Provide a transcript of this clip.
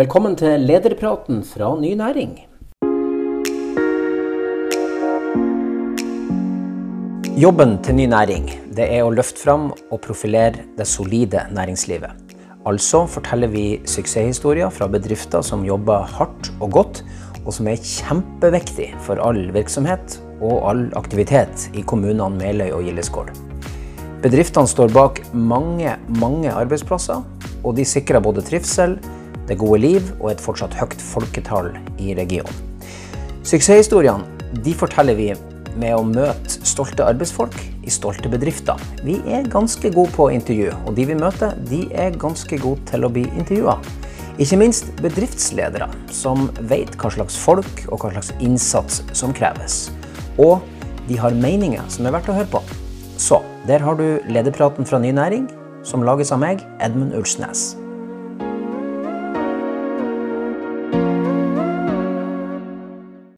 Velkommen til lederpraten fra Ny Næring. Jobben til Ny Næring det er å løfte fram og profilere det solide næringslivet. Altså forteller vi suksesshistorier fra bedrifter som jobber hardt og godt, og som er kjempeviktig for all virksomhet og all aktivitet i kommunene Meløy og Gildeskål. Bedriftene står bak mange, mange arbeidsplasser, og de sikrer både trivsel, det gode liv og et fortsatt høyt folketall i regionen. Suksesshistoriene de forteller vi med å møte stolte arbeidsfolk i stolte bedrifter. Vi er ganske gode på intervju, og de vi møter, de er ganske gode til å bli intervjua. Ikke minst bedriftsledere, som vet hva slags folk og hva slags innsats som kreves. Og de har meninger som er verdt å høre på. Så der har du lederpraten fra Ny Næring, som lages av meg, Edmund Ulsnes.